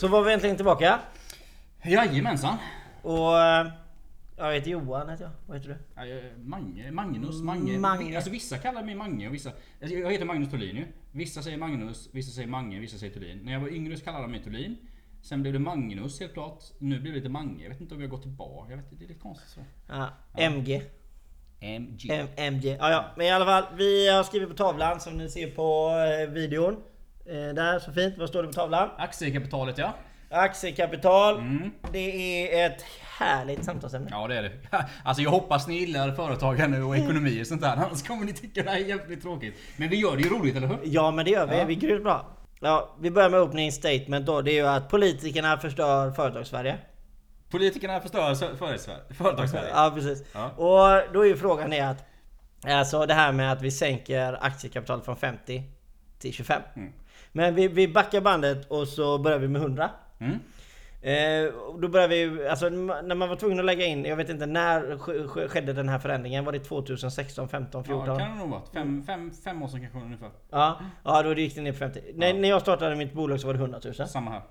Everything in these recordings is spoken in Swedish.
Så var vi äntligen tillbaka. Jajamensan. Och... eh, Jag heter Johan heter jag. Vad heter du? Ja, jag- Mange, Magnus, Mange. Mange. Alltså vissa kallar mig Mange och vissa... Alltså, jag heter Magnus Thulin ju. Vissa säger Magnus, vissa säger Mange, vissa säger Thulin. När jag var yngre så kallade de mig Thulin. Sen blev det Magnus helt klart. Nu blir det lite Mange. Jag vet inte om har gått tillbaka. Jag vet inte, det är lite konstigt så. Ja, MG. MG. M MG. Ja, ja. Men i alla fall, vi har skrivit på tavlan som ni ser på eh, videon. Eh, där, så fint. Vad står det på tavlan? Aktiekapitalet ja. Aktiekapital. Mm. Det är ett härligt samtalsämne. Ja det är det. Alltså jag hoppas ni gillar företagande och ekonomi och sånt där. Annars kommer ni tycka det här är jävligt tråkigt. Men vi gör det ju roligt, eller hur? Ja men det gör vi, Ja. vi är grymt bra. Ja, vi börjar med opening statement då. Det är ju att politikerna förstör företagssverige. Politikerna förstör. Företagssverige. Ja precis. Ja. Och då är ju frågan är att Alltså det här med att vi sänker aktiekapitalet från 50 till 25. Mm. Men vi, vi backar bandet och så börjar vi med 100. Mm. Eh, då börjar vi, alltså när man var tvungen att lägga in, jag vet inte när sk- sk- skedde den här förändringen? Var det 2016, 15, 14? Ja, det kan det nog vara. Fem, fem, fem år sedan kanske ungefär. Ja, ja då gick det ner på 50. När, när jag startade mitt bolag så var det 100 000. Samma här.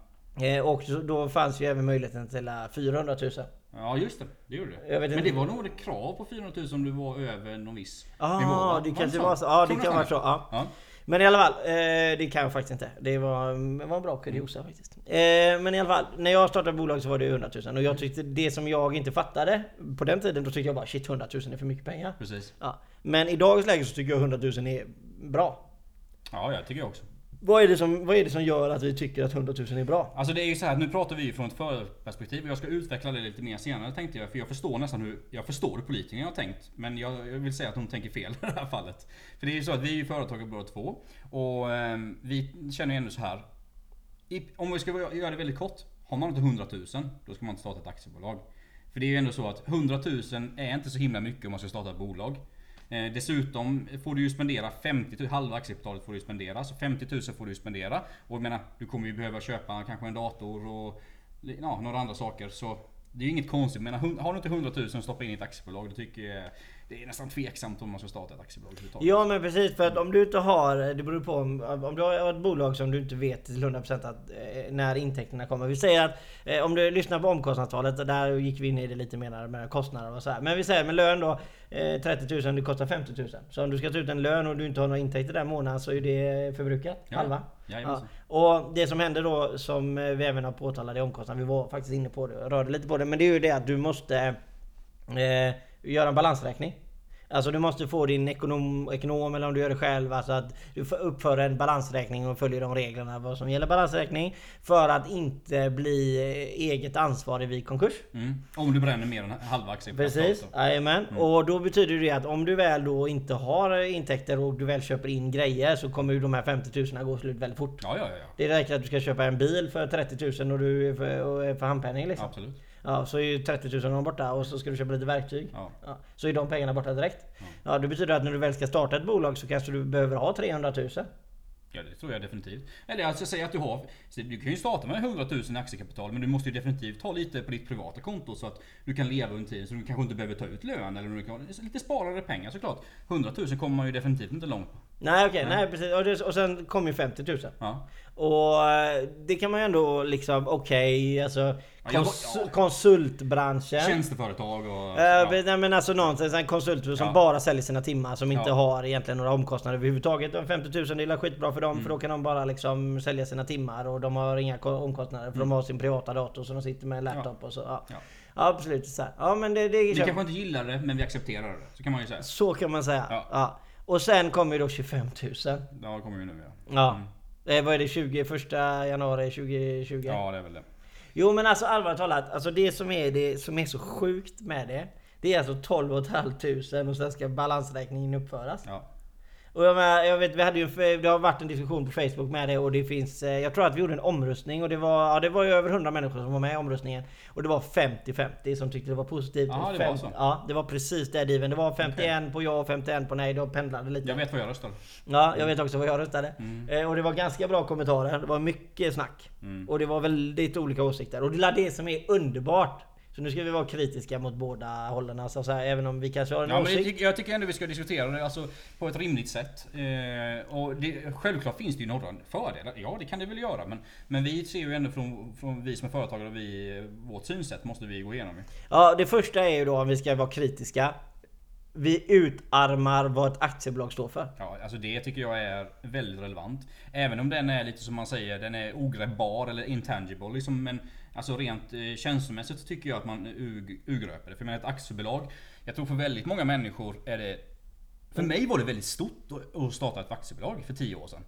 Eh, och då fanns ju även möjligheten till eh, 400 000. Ja just det, det gjorde det. Vet Men inte. det var nog ett krav på 400 000 om du var över någon viss Ja, nivå va? det kanske var så. Ja, det kan nästan vara så. Ja. Ja. Men i alla fall, eh, det kan jag faktiskt inte. Det var, det var en bra kuriosa faktiskt. Eh, men i alla fall, när jag startade bolag så var det 100 000 och jag tyckte det som jag inte fattade på den tiden, då tyckte jag bara shit 100 000 är för mycket pengar. Precis. Ja. Men i dagens läge så tycker jag 100 000 är bra. Ja, jag tycker jag också. Vad är, det som, vad är det som gör att vi tycker att 100 000 är bra? Alltså det är ju så här, nu pratar vi ju från ett förperspektiv och jag ska utveckla det lite mer senare tänkte jag. För jag förstår nästan hur, jag förstår hur politikerna har tänkt. Men jag, jag vill säga att de tänker fel i det här fallet. För det är ju så att vi är ju företagare båda två. Och eh, vi känner ju ändå så här. I, om vi ska göra det väldigt kort. Har man inte 100 000, då ska man inte starta ett aktiebolag. För det är ju ändå så att 100 000 är inte så himla mycket om man ska starta ett bolag. Eh, dessutom får du ju spendera 50 000, halva aktiekapitalet får du spendera. Så 50 000 får du spendera. Och jag menar, du kommer ju behöva köpa kanske en dator och ja, några andra saker. Så det är ju inget konstigt. Men har du inte 100 000 att stoppa in i ett aktiebolag, då tycker jag det är nästan tveksamt om man ska starta ett aktiebolag. Ja men precis för att om du inte har, det beror på om, om du har ett bolag som du inte vet till 100% att, eh, när intäkterna kommer. Vi säger att eh, om du lyssnar på omkostnadstalet, där gick vi in i det lite mer med kostnader och så här. Men vi säger med lön då, 30 000 det kostar 50 000. Så om du ska ta ut en lön och du inte har några intäkter den månaden så är det förbrukat, Ja. halva. Jajamensan. Och det som händer då som eh, vi även har påtalat i omkostnader, vi var faktiskt inne på det rörde lite på det. Men det är ju det att du måste eh, göra en balansräkning. Alltså du måste få din ekonom, ekonom eller om du gör det själv. Alltså att du får uppföra en balansräkning och följer de reglerna vad som gäller balansräkning. För att inte bli eh, eget ansvarig vid konkurs. Mm. Om du bränner mer än halva aktiekapitalet. Precis, jajamän. Mm. Och då betyder det att om du väl då inte har intäkter och du väl köper in grejer så kommer ju de här 50 000 gå slut väldigt fort. Ja, ja, ja. ja. Det räcker att du ska köpa en bil för 30 000 och du är för, och är för handpenning liksom. Absolut. Ja, så är ju 30 000 de borta och så ska du köpa lite verktyg. Ja. Ja, så är de pengarna borta direkt. Ja. Ja, det betyder att när du väl ska starta ett bolag så kanske du behöver ha 300 000. Ja det tror jag definitivt. Eller alltså säg att du har... Du kan ju starta med 100 000 i aktiekapital men du måste ju definitivt ha lite på ditt privata konto så att du kan leva under tiden så du kanske inte behöver ta ut lön eller du kan, lite sparade pengar såklart. 100 000 kommer man ju definitivt inte långt på. Nej okej, Nej. nej precis. Och, det, och sen kommer ju 50 000. Ja. Och eh, det kan man ju ändå liksom, okej alltså Ja, jag- kons- ja. konsultbranschen. Tjänsteföretag och... Eh, ja. Nej men alltså någonstans en konsult som bara säljer sina timmar som inte har egentligen några omkostnader överhuvudtaget. De 50 000 det är skitbra för dem Mm. för då kan de bara liksom sälja sina timmar och de har inga ko- omkostnader för de har sin privata dator så de sitter med en laptop och så. Mm. Ja absolut. Så, här. ja, men det, det, Vi kanske inte gillar det men vi accepterar det. Så kan man ju säga. så kan man säga. Ja. Ja. Och sen kommer ju då 25 000. Ja kommer ju nu ja. Ja. Mm. Eh, vad är det? 20, första januari 2020? Ja det är väl det. Jo men alltså allvarligt talat, alltså det som är det som är så sjukt med det. Det är alltså 12 500 och sen ska balansräkningen uppföras. Ja. Och jag, menar, jag vet, vi hade ju, det har varit en diskussion på Facebook med det och det finns, eh, jag tror att vi gjorde en omröstning och det var, ja, det var ju över 100 människor som var med i omröstningen. Och det var 50-50 som tyckte det var positivt. Och det var fem- så. Ja, det var precis det Diven. Det var 51 på ja och 51 på nej. Då pendlade lite. Jag vet vad jag röstar. Ja, jag vet också vad jag röstade. Mm. Eh, och det var ganska bra kommentarer. Det var mycket snack. Mm. Och det var väldigt olika åsikter. Och det är det som är underbart. Så nu ska vi vara kritiska mot båda hållen. Alltså, så här, även om vi kanske har en Ja, men åsikt. jag, tycker, jag tycker ändå vi ska diskutera det alltså, på ett rimligt sätt. Eh, och det, självklart finns det ju några fördelar. Ja, det kan det väl göra. Men, men vi ser ju ändå från, från vi som är företagare och vi, vårt synsätt måste vi gå igenom. Ja, det första är ju då om vi ska vara kritiska. Vi utarmar vad ett aktiebolag står för. Ja, alltså det tycker jag är väldigt relevant. Även om den är lite som man säger, den är ogreppbar eller intangible. Liksom, men alltså rent eh, känslomässigt tycker jag att man urgröper det. För jag menar ett aktiebolag, jag tror för väldigt många människor är det... För mig var det väldigt stort att- starta ett aktiebolag för 10 år sedan.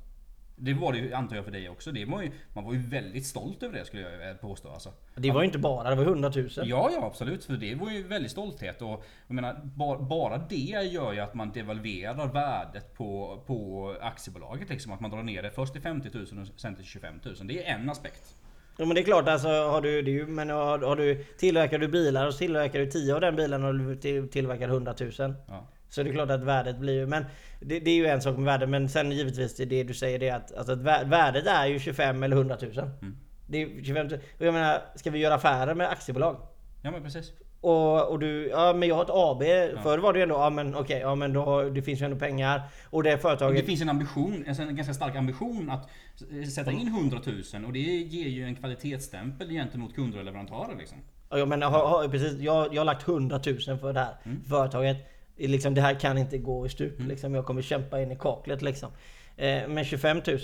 Det var det ju, antar jag för dig också. Det var ju, man var ju väldigt stolt över det skulle jag eh, påstå. Alltså. Det var ju inte bara, det var 100 000. Ja, ja absolut. För det var ju väldigt stolthet. Och jag menar, bara, bara det gör ju att man devalverar värdet på, på aktiebolaget. Liksom. Att man drar ner det först till 50 000 och sen till 25 000. Det är en aspekt. Ja men det är klart alltså, har du, det ju, men har, har du, tillverkar du bilar och tillverkar du 10 av den bilen och du till- tillverkar 100 000. Ja. Så det är klart att värdet blir ju, men det, det är ju en sak med värdet. Men sen givetvis det, det du säger det är att, alltså att värdet är ju 25 eller 100 000. Mm. Det är 25 000. Och jag menar, ska vi göra affärer med aktiebolag? ja, men precis. Och, och du, ja men jag har ett AB. Förr var det ju ändå, ja men okej, ja men då, det finns ju ändå pengar. Och det företaget... det finns en ambition, alltså en ganska stark ambition att sätta in 100 000 och det ger ju en kvalitetsstämpel gentemot kunder och leverantörer. Liksom. Ja, men har, har, precis, jag, jag har lagt 100 000 för det här Mm. företaget. Liksom, det här kan inte gå i stup. Liksom, jag kommer kämpa in i kaklet. Liksom. Eh, men 25 000.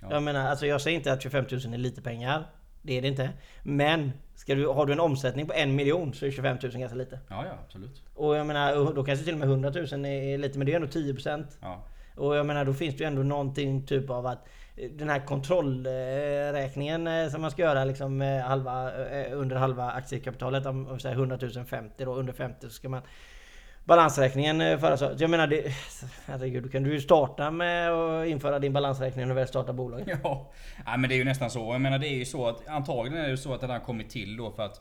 Ja. Jag menar, alltså, jag säger inte att 25 000 är lite pengar. Det är det inte. Men ska du, har du en omsättning på en miljon så är 25 000 ganska lite. Ja, ja absolut. Och jag menar, då kanske till och med 100 000 är lite, men det är ändå 10%. Ja. Och jag menar då finns det ju ändå någonting typ av att eh, den här kontrollräkningen eh, som man ska göra liksom eh, halva, under halva aktiekapitalet, om vi säger 100 000 50 då, under 50 så ska man balansräkningen eh, förra så. Jag menar det, herregud, då kan du ju starta med att införa din balansräkning när du väl startar bolaget. Ja, ja men det är ju nästan så. Jag menar det är ju så att antagligen är det så att den har kommit till då för att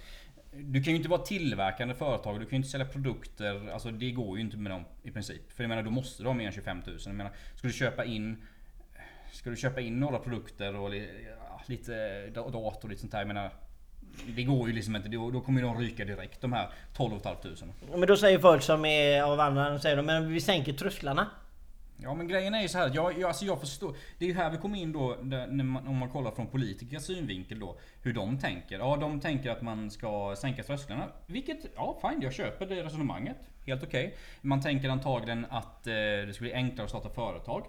du kan ju inte vara tillverkande företag, du kan ju inte sälja produkter. Alltså det går ju inte med dem i princip. För jag menar då måste du ha mer än 25 000. Jag menar, ska du köpa in Ska du köpa in några produkter och lite dator och lite sånt här. Jag menar, det går ju liksom inte. Då, då kommer de ryka direkt de här 12 500. Men då säger folk som är av de säger de, men vi sänker trösklarna. Ja men grejen är ju så här, jag, jag, alltså jag förstår. Det är ju här vi kommer in då, där, när man, om man kollar från politikers synvinkel då. Hur de tänker. Ja de tänker att man ska sänka trösklarna. Vilket, ja fine, jag köper det resonemanget. Helt okej. Man tänker antagligen att eh, det ska bli enklare att starta företag.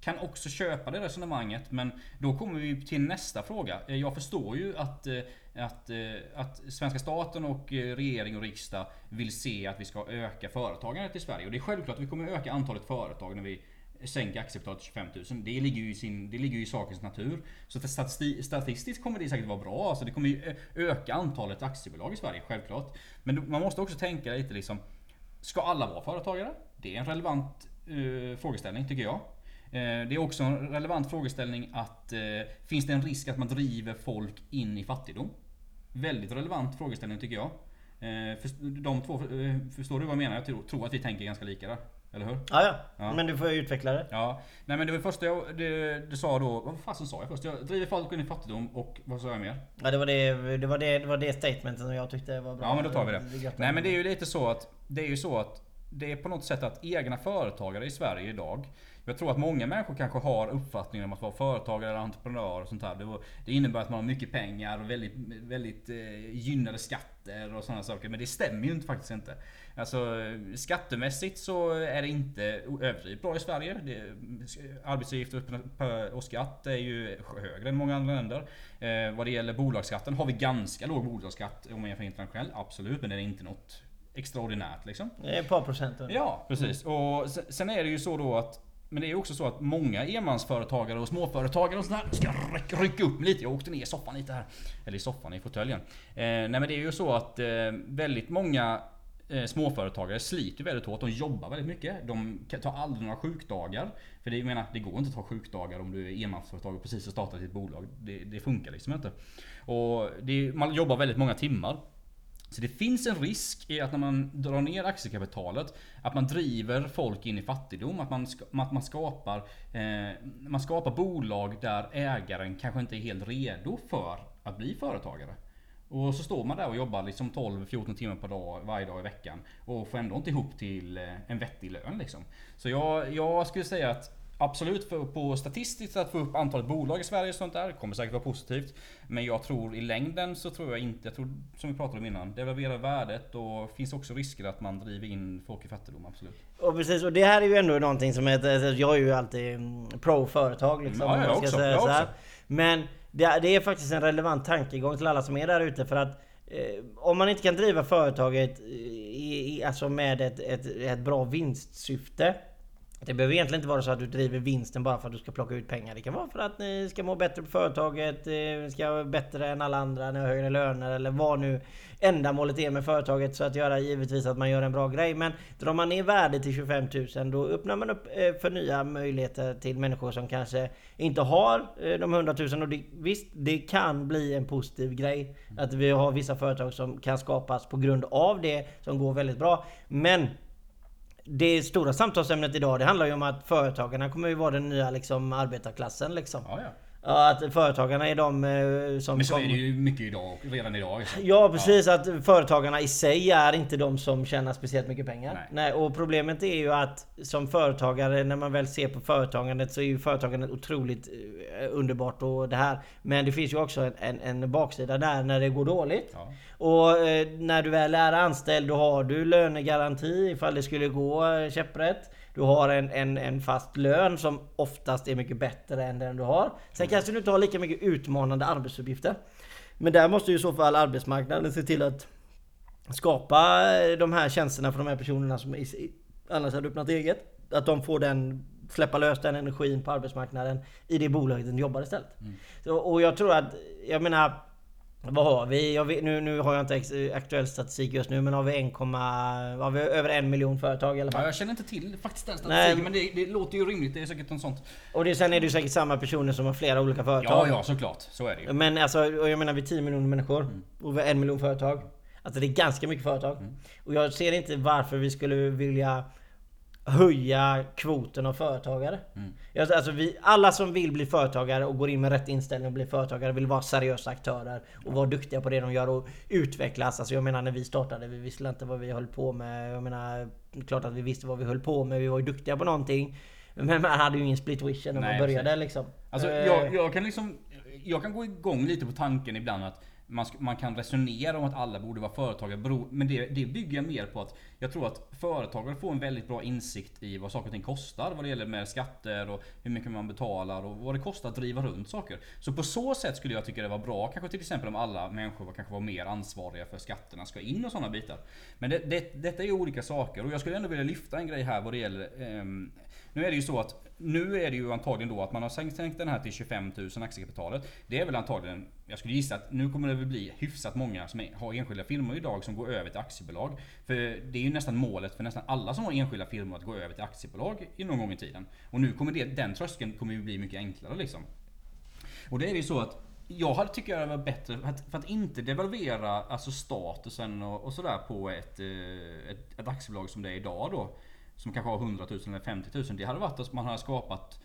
Kan också köpa det resonemanget men då kommer vi till nästa fråga. Eh, Jag förstår ju att, eh, att, eh, att svenska staten och eh, regering och riksdag vill se att vi ska öka företagandet i Sverige. Och det är självklart att vi kommer öka antalet företag när vi sänker aktiekapitalet till 25 000. Det ligger ju i, sin, det ligger ju i sakens natur. Så statisti- statistiskt kommer det säkert vara bra. Alltså det kommer ju eh, öka antalet aktiebolag i Sverige, självklart. Men man måste också tänka lite liksom Ska alla vara företagare? Det är en relevant uh, frågeställning tycker jag. Eh, det är också en relevant frågeställning att eh, finns det en risk att man driver folk in i fattigdom? Väldigt relevant frågeställning tycker jag. Eh, de två, förstår du vad jag menar? Jag tror, att vi tänker ganska lika där. Eller hur? Ja, ja. Ja. Men du får utveckla det. Ja, nej men det var första jag det, det sa då, vad fasen sa jag först? Jag driver folk in i fattigdom och vad sa jag mer? Ja, det var det, det, var det, det var det statementet som jag tyckte var bra. Ja men då tar vi det. Nej men det är ju lite så att Det är ju så att Det är på något sätt att egna företagare i Sverige idag Jag tror att många människor kanske har uppfattningen om att vara företagare eller entreprenör och sånt här. Det, var- det innebär att man har mycket pengar och väldigt, väldigt eh, gynnade skatter och sådana saker. Men det stämmer ju inte faktiskt inte. Alltså skattemässigt så är det inte överdrivet bra i Sverige. Det, per- och skatt är ju högre än många andra länder. Eh, vad det gäller bolagsskatten har vi ganska låg bolagsskatt om man jämför internationellt. Absolut, men det är inte något extraordinärt liksom. Det är ett par procent. Ja, precis. Och sen är det ju så då att men det är ju också så att många enmansföretagare och småföretagare och sådär ska rycka, rycka upp mig lite. Jag åkte ner i soffan lite här. Eller i soffan, i fåtöljen. Eh, nej men det är ju så att eh, väldigt många eh, småföretagare sliter väldigt hårt. De jobbar väldigt mycket. De tar aldrig några sjukdagar. För det, jag menar, det går inte att ta sjukdagar om du är enmansföretagare och precis har startat ditt bolag. Det, det funkar liksom inte. Och det, man jobbar väldigt många timmar. Så det finns en risk i att när man drar ner aktiekapitalet Att man driver folk in i fattigdom. Att man, ska, att man, skapar, eh, man skapar bolag där ägaren kanske inte är helt redo för att bli företagare. Och så står man där och jobbar liksom 12-14 timmar per dag varje dag i veckan. Och får ändå inte ihop till eh, en vettig lön liksom. Så jag, jag skulle säga att Absolut för, på statistiskt att få upp antalet bolag i Sverige och sånt där kommer säkert vara positivt. Men jag tror i längden så tror jag inte, jag tror som vi pratade om innan, devalverar värdet och finns också risker att man driver in folk i fattigdom, absolut. Och precis, och det här är ju ändå någonting som är, jag är ju alltid mm, pro-företag liksom. Ja, jag också, säga jag också. Men det, det är faktiskt en relevant tankegång till alla som är där ute för att eh, om man inte kan driva företaget i, i, alltså med ett, ett, ett bra vinstsyfte det behöver egentligen inte vara så att du driver vinsten bara för att du ska plocka ut pengar. Det kan vara för att ni ska må bättre på företaget, eh, ni ska vara bättre än alla andra, ni har högre löner eller vad nu ändamålet är med företaget. Så att göra givetvis att man gör en bra grej. Men drar man ner värdet till 25 000 då öppnar man upp eh, för nya möjligheter till människor som kanske inte har eh, de 100 000. Och det, visst, det kan bli en positiv grej. Att vi har vissa företag som kan skapas på grund av det som går väldigt bra. Men det stora samtalsämnet idag det handlar ju om att företagarna kommer ju vara den nya liksom, arbetarklassen. Liksom. Ja, ja. Ja, att företagarna är de eh, som... Men så är det ju mycket idag, redan idag. Liksom. Ja precis, att företagarna i sig är inte de som tjänar speciellt mycket pengar. Nej. Nej. och problemet är ju att som företagare, när man väl ser på företagandet så är ju företagandet otroligt eh, underbart och det här. Men det finns ju också en, en, en baksida där när det går dåligt. Ja. Och eh, när du väl är anställd då har du lönegaranti ifall det skulle gå eh, käpprätt. Du har en, en, en fast lön som oftast är mycket bättre än den du har. Sen kanske du inte har lika mycket utmanande arbetsuppgifter. Men där måste ju i så fall arbetsmarknaden se till att skapa eh, de här tjänsterna för de här personerna som annars hade öppnat eget. Att de får den, släppa lös den energin på arbetsmarknaden i det bolaget de jobbar istället. Så, och jag tror att, jag menar vad har vi? Vet, nu, nu har jag inte aktuell statistik just nu men har vi 1, har vi över en miljon företag i alla Ja, fall. jag känner inte till faktiskt den Nej. statistiken, men det, det låter ju rimligt. Det är säkert något sånt. Och det, sen är det ju säkert samma personer som har flera olika företag. Ja, ja, såklart. Så är det ju. Men alltså, jag menar vi är 10 miljoner människor och vi är en miljon företag. Alltså det är ganska mycket företag. Och jag ser inte varför vi skulle vilja höja kvoten av företagare. Jag- Alltså vi, alla som vill bli företagare och går in med rätt inställning och blir företagare vill vara seriösa aktörer och vara duktiga på det de gör och utvecklas. Alltså jag menar när vi startade, vi visste inte vad vi höll på med. Jag menar, klart att vi visste vad vi höll på med, vi var ju duktiga på någonting. Men man hade ju ingen split vision när man Nej, började precis. liksom. Alltså, Eh, jag, jag kan liksom... Jag kan gå igång lite på tanken ibland att man, man kan resonera om att alla borde vara företagare. Men det, det bygger jag mer på att jag tror att företagare får en väldigt bra insikt i vad saker och ting kostar. Vad det gäller med skatter och hur mycket man betalar och vad det kostar att driva runt saker. Så på så sätt skulle jag tycka det var bra kanske till exempel om alla människor var, kanske var mer ansvariga för skatterna ska in och sådana bitar. Men det, det, detta är ju olika saker och jag skulle ändå vilja lyfta en grej här vad det gäller eh, nu är det ju så att nu är det ju antagligen då att man har sänkt, sänkt den här till 25 000 aktiekapitalet. Det är väl antagligen, jag skulle gissa att nu kommer det väl bli hyfsat många som har enskilda firmor idag som går över till aktiebolag. För det är ju nästan målet för nästan alla som har enskilda firmor att gå över till aktiebolag i någon gång i tiden. Och nu kommer det, den tröskeln kommer ju bli mycket enklare liksom. Och det är ju så att jag hade tycker det var bättre för att, för att inte devalvera alltså statusen och, och sådär på ett, eh, ett, ett aktiebolag som det är idag då. Som kanske har 100 000 eller 50 000. Det hade varit att man hade skapat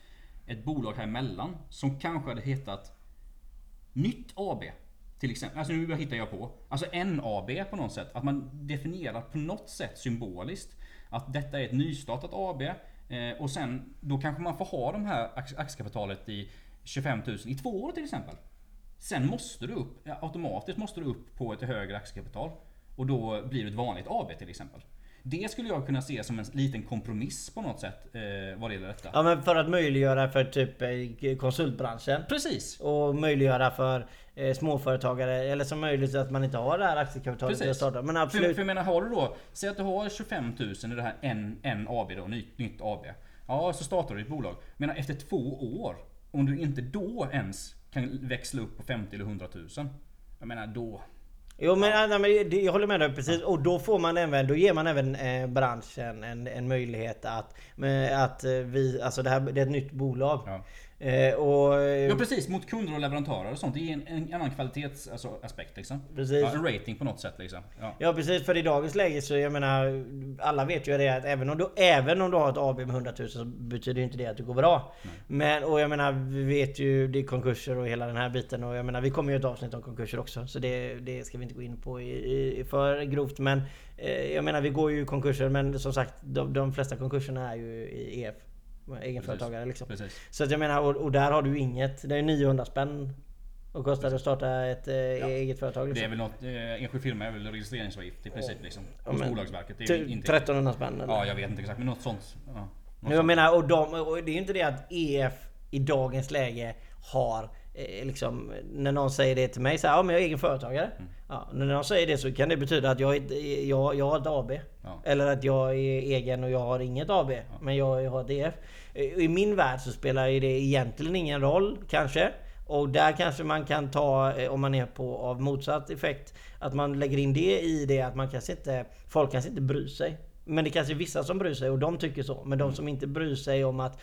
ett bolag här emellan som kanske hade hetat Nytt AB. Till exempel. Alltså nu hittar jag på. Alltså NAB på något sätt. Att man definierar på något sätt symboliskt att detta är ett nystartat AB. Eh, och sen då kanske man får ha de här aktiekapitalet i 25 000 i två år till exempel. Sen måste du upp, automatiskt måste du upp på ett högre aktiekapital. Och då blir du ett vanligt AB till exempel. Det skulle jag kunna se som en liten kompromiss på något sätt eh, vad det gäller detta. Ja men för att möjliggöra för typ eh, konsultbranschen. Precis! Och möjliggöra för eh, småföretagare eller som möjligt att man inte har det här aktiekapitalet till att Precis. starta. Men För, absolut. för jag menar, har du då, säg att du har 25 000 i det här en, en AB då, nytt, nytt AB. Ja, så startar du ditt bolag. Men efter två år, om du inte då ens kan växla upp på 50 eller 100 000. Jag menar då. Jo men, ja. men det- jag håller med dig precis. Och då får man även, då ger man även eh, branschen en, en möjlighet att, med, att eh, vi, alltså det här det är ett nytt bolag. Ja. Eh, och, eh, Ja precis, mot kunder och leverantörer och sånt. Det är en, en annan kvalitetsaspekt alltså, aspekt, liksom. Precis. Ja, en rating på något sätt liksom. Ja. Ja precis, för i dagens läge så jag menar Alla vet ju det att även om du, även om du har ett AB med 100 000 så betyder inte det att det går bra. Men och jag menar vi vet ju det är konkurser och hela den här biten och jag menar vi kommer ju ett avsnitt om konkurser också så det, det ska vi inte gå in på i, i, för grovt men eh, Jag menar vi går ju i konkurser men som sagt de, de flesta konkurserna är ju i EF. Egenföretagare liksom. Precis. Så att jag menar och, och där har du inget. Det är 900 spänn. Och kostar det att starta ett eh, eget företag Det liksom. är väl något, eh, enskild firma är väl registreringsavgift i princip liksom. Ja, Hos men- Bolagsverket. Det är Ty- ju inte... 1300 spänn eller? Ja, jag vet inte exakt men något sånt. Ja, något Jag sånt. menar, och, de, och det är ju inte det att EF i dagens läge har liksom, när någon säger det till mig så här, ja men jag är egen företagare. Mm. Ja, när någon säger det så kan det betyda att jag, är- jag, jag har ett AB. Ja. Eller att jag är egen och jag har inget AB. Men jag, jag har ett EF. Eh, I min värld så spelar ju det egentligen ingen roll kanske. Och där kanske man kan ta, eh, om man är på av motsatt effekt, att man lägger in det i det att man kanske inte, folk kanske inte bryr sig. Men det kanske är vissa som bryr sig och de tycker så. Men de som inte bryr sig om att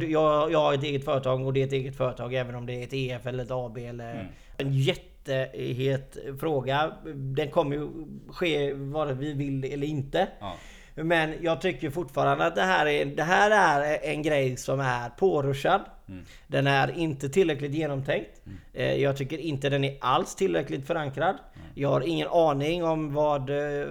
jag, jag har ett eget företag och det är ett eget företag även om det är ett EF eller ett AB eller en jättehet fråga. Den kommer ju ske vare vi vill eller inte. Ja. Men jag tycker fortfarande att det här är, det här är en grej som är påruschad. Den är inte tillräckligt genomtänkt. Eh, Jag tycker inte den är alls tillräckligt förankrad. Jag har ingen aning om vad eh,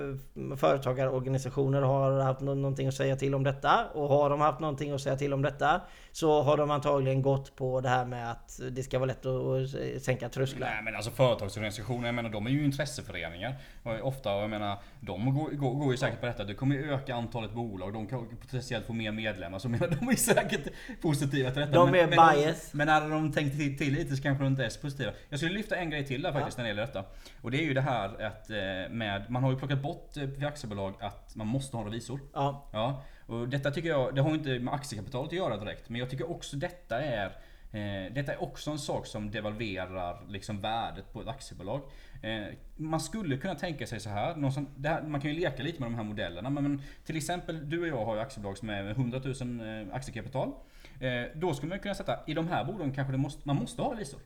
företagarorganisationer har haft någonting att säga till om detta. Och har de haft någonting att säga till om detta så har de antagligen gått på det här med att det ska vara lätt att sänka trösklar. Nej men alltså företagsorganisationer, jag menar de är ju intresseföreningar. Och ofta, jag menar, de går, går, går ju säkert på detta. Det kommer ju öka antalet bolag, de kan potentiellt få mer medlemmar. Så menar, de är säkert positiva till detta. De men, är men bias. Men hade de tänkt till, till lite så kanske de inte är så positiva. Jag skulle lyfta en grej till där faktiskt när det gäller detta. Och det är ju det här att eh, med, man har ju plockat bort eh, för aktiebolag att man måste ha en revisor. Ja, Ja, och detta tycker jag, det har ju inte med aktiekapitalet att göra direkt. Men jag tycker också detta är eh, detta är också en sak som devalverar liksom värdet på ett aktiebolag. Eh, man skulle kunna tänka sig så här, någon som, här, man kan ju leka lite med de här modellerna. Men, men till exempel, du och jag har ju aktiebolag som är 100 000 eh, aktiekapital. Eh, då skulle man kunna sätta, i de här bolagen kanske det måste, man måste ha revisor.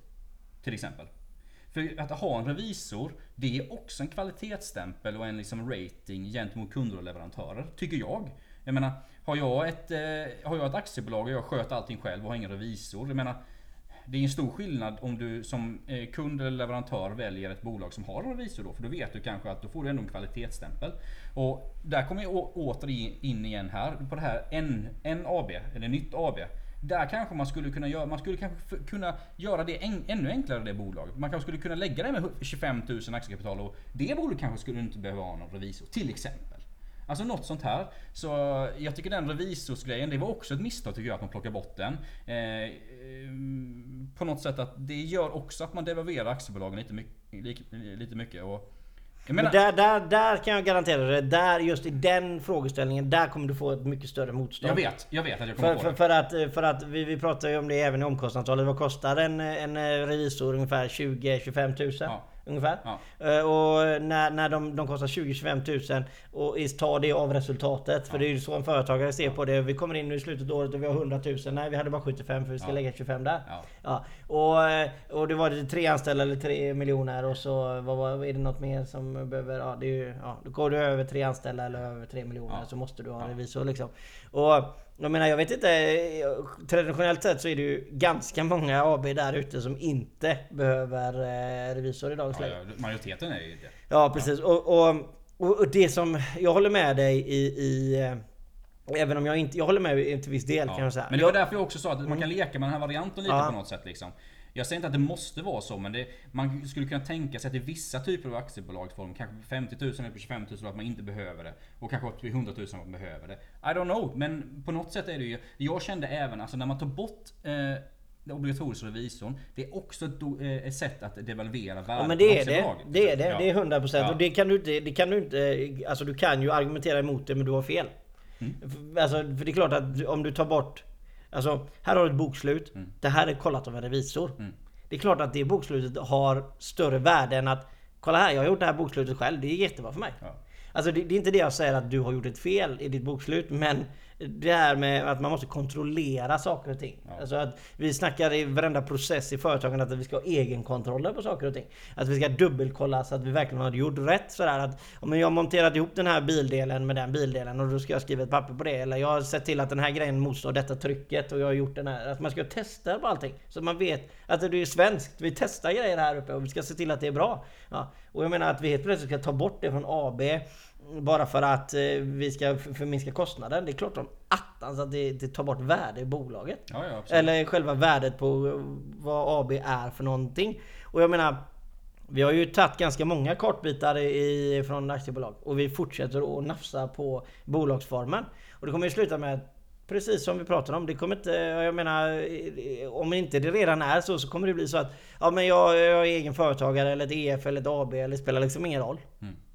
Till exempel. För att ha en revisor, det är också en kvalitetsstämpel och en liksom rating gentemot kunder och leverantörer, tycker jag. Jag menar, har jag ett, eh, har jag ett aktiebolag och jag sköter allting själv och har ingen revisor. Jag menar, det är en stor skillnad om du som eh, kund eller leverantör väljer ett bolag som har en revisor då. För då vet du kanske att då får du ändå en kvalitetsstämpel. Och där kommer jag åter in igen här på det här NAB, eller nytt AB. Där kanske man skulle kunna göra, man skulle kanske kunna göra det en, ännu enklare det bolaget. Man kanske skulle kunna lägga det med 25 000 aktiekapital och det bolaget kanske skulle inte behöva ha någon revisor. Till exempel. Alltså något sånt här. Så jag tycker den revisorsgrejen, det var också ett misstag tycker jag att man plockar bort den. Eh, eh, på något sätt att det gör också att man devalverar aktiebolagen lite, mycket- li- lite mycket. Och, menar, Men där, där, där kan jag garantera det. Där, just i den frågeställningen, där kommer du få ett mycket större motstånd. jag vet, jag vet att jag kommer För, på för, det. för att, för att vi, vi pratar ju om det även i omkostnadstalet. Vad kostar en, en revisor? Ungefär 20-25 tusen? Ja. Ungefär. Ja. Eh, Och när, när de, de kostar 20-25 tusen och ta det av resultatet. För det är ju så en företagare ser på det. Vi kommer in nu i slutet av året och vi har 100 000. Nej vi hade bara 75 för vi ska Ja. lägga 25 där. Ja. Ja. Och, eh, och det var det tre anställda eller tre miljoner och så vad, är det något mer som behöver... Ja, det är ju, ja, då går du över tre anställda eller över tre miljoner Ja. så måste du ha en Ja. revisor liksom. Och jag menar jag vet inte. Traditionellt sett så är det ju ganska många AB där ute som inte behöver eh, revisor i dagens Ja, läge. ja, majoriteten är ju det. Ja precis. Och, och, och det som jag håller med dig i... i eh, Även om jag inte... Jag håller med i till viss del Ja. kan jag säga. Men det var jag, därför jag också sa att man kan leka med den här varianten lite Ja. på något sätt. Liksom. Jag säger inte att det måste vara så, men det, man skulle kunna tänka sig att i vissa typer av aktiebolagsform, kanske på 50 000 eller på 25 000, att man inte behöver det. Och kanske upp till 100 000 att man behöver det. I don't know, men på något sätt är det ju... Jag kände även, alltså när man tar bort eh, den obligatoriska revisorn, det är också ett, eh, ett sätt att devalvera värdet Ja men det är det. Det är det. Ja. Det är 100% Ja. och det kan du inte... Det kan du inte... Alltså du kan ju argumentera emot det men du har fel. Mm. Alltså för det är klart att om du tar bort... Alltså här har du ett bokslut. Mm. Det här är kollat av en revisor. Det är klart att det bokslutet har större värde än att Kolla här, jag har gjort det här bokslutet själv. Det är jättebra för mig. Ja. Alltså det, det är inte det jag säger att du har gjort ett fel i ditt bokslut men det här med att man måste kontrollera saker och ting. Alltså att vi snackar i varenda process i företagen att vi ska ha egenkontroller på saker och ting. Att vi ska dubbelkolla så att vi verkligen har gjort rätt. Sådär att om jag har monterat ihop den här bildelen med den bildelen och då ska jag skriva ett papper på det. Eller jag har sett till att den här grejen motstår detta trycket och jag har gjort den här. Att man ska testa på allting. Så att man vet att det är svenskt. Vi testar grejer här uppe och vi ska se till att det är bra. Ja. Och jag menar att vi helt plötsligt ska ta bort det från AB bara för att eh, vi ska förminska kostnaden. Det är klart som attans att det, det tar bort värde i bolaget. Ja, ja. Eller själva värdet på vad AB är för någonting. Och jag menar vi har ju tagit ganska många kartbitar i, från aktiebolag och vi fortsätter att nafsa på bolagsformen. Och det kommer ju sluta med Precis som vi pratade om, det kommer inte, jag menar, om inte det redan är så så kommer det bli så att Ja men jag, jag är egen företagare eller ett EF eller ett AB eller det spelar liksom ingen roll.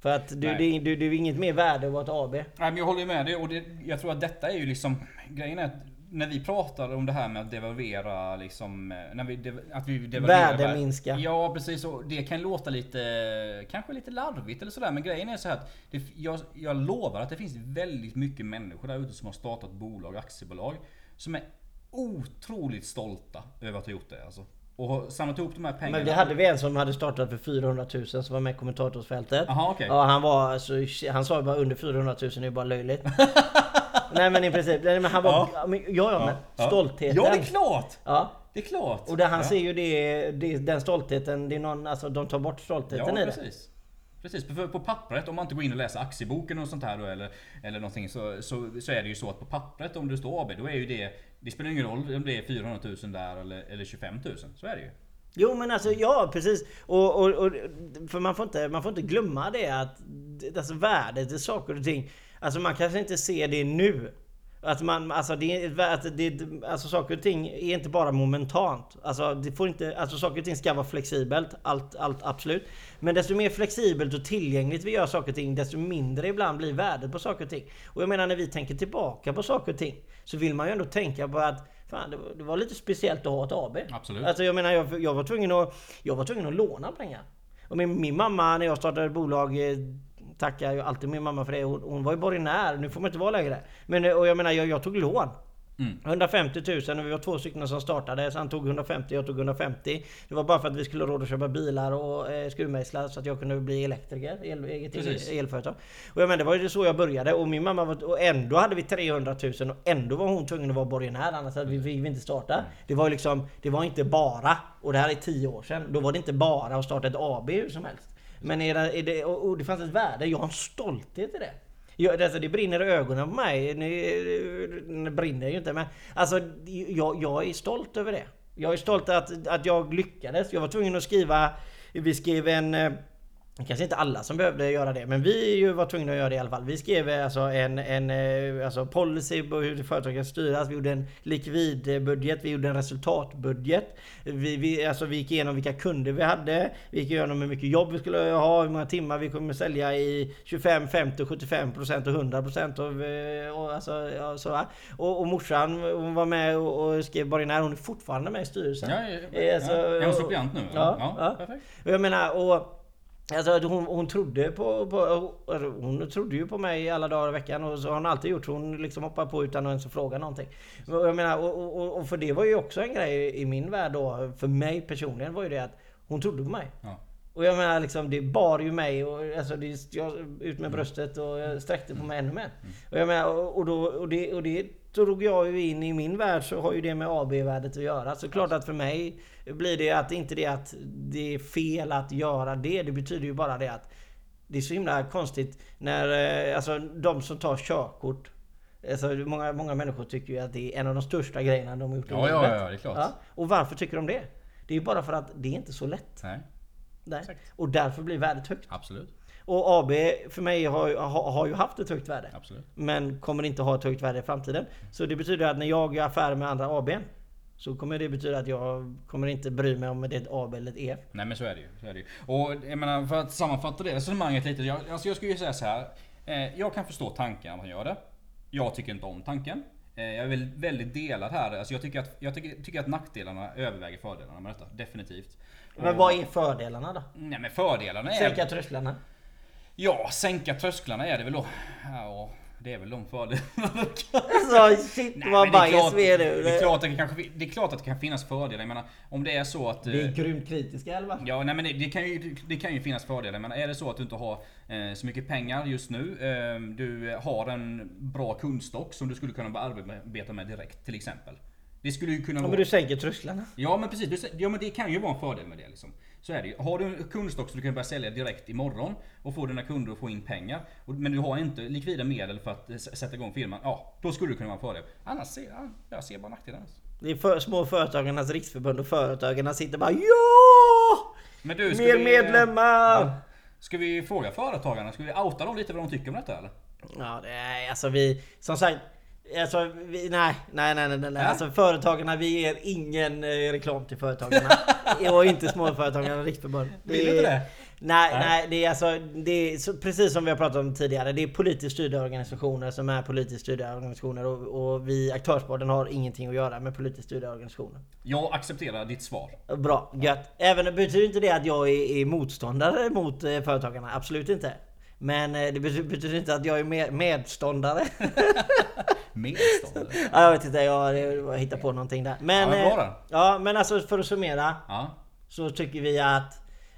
För att du, det, du, det är inget mer värde att vara ett AB. Nej, men jag håller med dig och det, jag tror att detta är ju liksom Grejen är att när vi pratar om det här med att devalvera liksom när vi, Att vi devalverar Värde vär- minska. Ja precis och det kan låta lite Kanske lite larvigt eller sådär men grejen är så här att det, jag, jag lovar att det finns väldigt mycket människor där ute som har startat bolag, aktiebolag Som är otroligt stolta över att ha gjort det alltså. Och samlat ihop de här pengarna Men vi hade vi en som hade startat för 400 000 som var med i kommentatorsfältet. Jaha, okej. Ja, han var alltså, han sa ju bara under 400 000 är ju bara löjligt. nej men i princip, nej, men han var, Ja. Men, ja, ja, men Ja. stoltheten. Ja det är klart! Ja. Det är klart! Och där han ja. ser ju det, det, den stoltheten, det är någon, alltså de tar bort stoltheten Ja, i det precis. För på pappret om man inte går in och läser aktieboken och sånt här då, eller, eller någonting så, så, så är det ju så att på pappret om det står AB då är ju det Det spelar ingen roll om det är 400 000 där eller, eller 25 000. Så är det ju. Jo men alltså ja precis. Och, och, och, för man får, inte, man får inte glömma det att alltså, värdet i saker och ting. Alltså man kanske inte ser det nu. Att man, alltså, det, att det, alltså saker och ting är inte bara momentant. Alltså, det får inte, alltså saker och ting ska vara flexibelt. Allt, allt absolut. Men desto mer flexibelt och tillgängligt vi gör saker och ting, desto mindre ibland blir värdet på saker och ting. Och jag menar när vi tänker tillbaka på saker och ting så vill man ju ändå tänka på att Fan, det, var, det var lite speciellt att ha ett AB. Absolut. Alltså jag menar, jag, jag, var tvungen att, jag var tvungen att låna pengar. Och min, min mamma när jag startade bolag eh, tackar ju alltid min mamma för det. Hon, hon var ju borgenär, nu får man inte vara längre. Men eh, och jag menar, jag, jag tog lån. Mm. 150 000 och vi var två stycken som startade. Så han tog 150, jag tog 150. Det var bara för att vi skulle ha råd att köpa bilar och eh, skruvmejslar så att jag kunde bli elektriker. El, eget Precis. elföretag. Och jag menar, det var ju så jag började. Och min mamma var, och ändå hade vi 300 000 och ändå var hon tvungen att vara borgenär. Annars hade vi, vi, vi inte starta. Det var ju liksom, det var inte bara, och det här är 10 år sedan. Då var det inte bara att starta ett AB hur som helst. Men är det, är det, och, det fanns ett värde. Jag har en stolthet i det. Jag, alltså det brinner i ögonen på mig. Nu, nu brinner ju inte men alltså jag, jag är stolt över det. Jag är stolt att, att jag lyckades. Jag var tvungen att skriva Vi skrev en eh, Kanske inte alla som behövde göra det men vi ju var tvungna att göra det i alla fall. Vi skrev alltså en, en eh, alltså policy på hur företaget ska styras. Vi gjorde en likvidbudget. Vi gjorde en resultatbudget. Vi, vi, alltså vi gick igenom vilka kunder vi hade. Vi gick igenom hur mycket jobb vi skulle ha. Hur många timmar vi kommer sälja i 25, 50, 75 procent och 100 procent. Och, eh, och, alltså, ja, så, och, och morsan hon var med och, och skrev borgenär. Hon är fortfarande med i styrelsen. Ja, ja, ja. Alltså, Är hon suppleant nu? Ja, ja. Perfekt. Och jag menar, och Alltså hon, hon trodde på, på Hon trodde ju på mig alla dagar i veckan och så har hon alltid gjort. Så hon liksom hoppar på utan att ens fråga någonting. Jag menar, och, och, och för det var ju också en grej i min värld då. För mig personligen var ju det att hon trodde på mig. Ja. Och jag menar liksom, det bar ju mig och alltså det, jag, ut med bröstet och jag sträckte på mig ännu mer. Och jag menar, och, och, då, och, det, och det drog jag ju in i min värld så har ju det med AB-värdet att göra. Så klart att för mig blir det att inte det att det är fel att göra det. Det betyder ju bara det att det är så himla konstigt när eh, alltså de som tar körkort Alltså, många, många människor tycker ju att det är en av de största grejerna de har gjort i Ja, ja, livet. ja, det är klart. Ja. Och varför tycker de det? Det är ju bara för att det är inte så lätt. Nej, Nej. Och därför blir värdet högt. absolut. Och AB för mig har, har, har ju haft ett högt värde. Absolut. Men kommer inte ha ett högt värde i framtiden. Så det betyder att när jag gör affärer med andra AB så kommer det betyda att jag kommer inte bry mig om det är ett AB eller ett EF. Nej men så är det ju. Så är det ju. Och jag menar för att sammanfatta det resonemanget lite. Jag, alltså jag skulle ju säga så här. Eh, jag kan förstå tanken att man gör det. Jag tycker inte om tanken. Eh, jag är väl väldigt delad här. Alltså jag tycker att, jag tycker, tycker att nackdelarna överväger fördelarna med detta. Definitivt. Men Och- vad är fördelarna då? Nej men fördelarna är... Sänka trösklarna? Ja, sänka trösklarna är det väl då. Ja, Det är väl de fördelarna. Alltså shit Nej, vad men det är bajs klart- vi är nu. Det är, klart att det, kanske, det är klart att det kan finnas fördelar. Jag menar, om det är så att... Vi är eh, grymt kritiska fall. Ja, nej, men det, det, kan ju, det kan ju finnas fördelar. Men är det så att du inte har eh, så mycket pengar just nu. Eh, du har en bra kundstock som du skulle kunna börja arbeta med direkt till exempel. Det skulle ju kunna Ja, vara... men du sänker trösklarna. Ja men precis, du ja men det kan ju vara en fördel med det liksom. Så är det ju. Har du en kundstock som du kan börja sälja direkt imorgon och få dina kunder att få in pengar. Men du har inte likvida medel för att sätta igång firman. Ja, då skulle det kunna vara en fördel. Annars ser jag, jag ser bara nackdelar. Det är för, små företagarnas riksförbund och företagarna sitter bara ja! Men du, Mer vi, medlemmar! Ska vi fråga företagarna? Ska vi outa dem lite vad de tycker om detta eller? Ja, det är alltså vi, som sagt. Alltså, vi, nej, nej, nej, nej, nej. Nej. Alltså företagarna, vi ger ingen eh, reklam till företagarna. och inte småföretagarna riksförbund. Vill inte det? Nej, Nej. nej, det är alltså, det är så, precis som vi har pratat om tidigare. Det är politiskt styrda organisationer som är politiskt styrda organisationer och, och vi aktörsborden har ingenting att göra med politiskt styrda organisationer. Jag accepterar ditt svar. Bra, gött. Även betyder inte det att jag är, är motståndare mot eh, företagarna. Absolut inte. Men eh, det betyder, betyder inte att jag är med, medståndare. Medståndare. ja, jag vet inte, jag, hittar på någonting där. Men, Ja, men eh, ja, men alltså för att summera. Ja. Så tycker vi att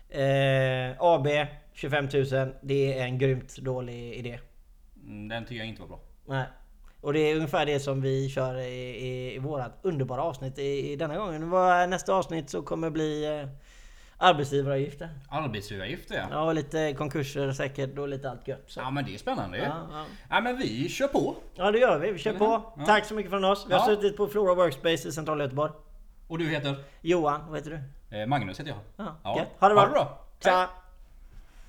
eh, AB 25 000 det är en grymt dålig idé. Mm, Den tycker jag inte var bra. Nej. Och det är ungefär det som vi kör i, i, i vårat underbara avsnitt i, i denna gången. Nästa avsnitt så kommer bli eh, arbetsgivaravgifter. Arbetsgivaravgifter ja. Ja, och lite konkurser säkert och lite allt gött. Så. Ja men det är spännande. Ja, ja. Ja men vi kör på. ja, det gör vi. Vi kör på. Ja. Tack så mycket från oss. Vi har suttit på Flora Workspace i centrala Göteborg. Och du heter? Johan, vad heter du? Eh, Magnus heter jag. Ja, Ja. Ha det bra. Ha det bra. Tja!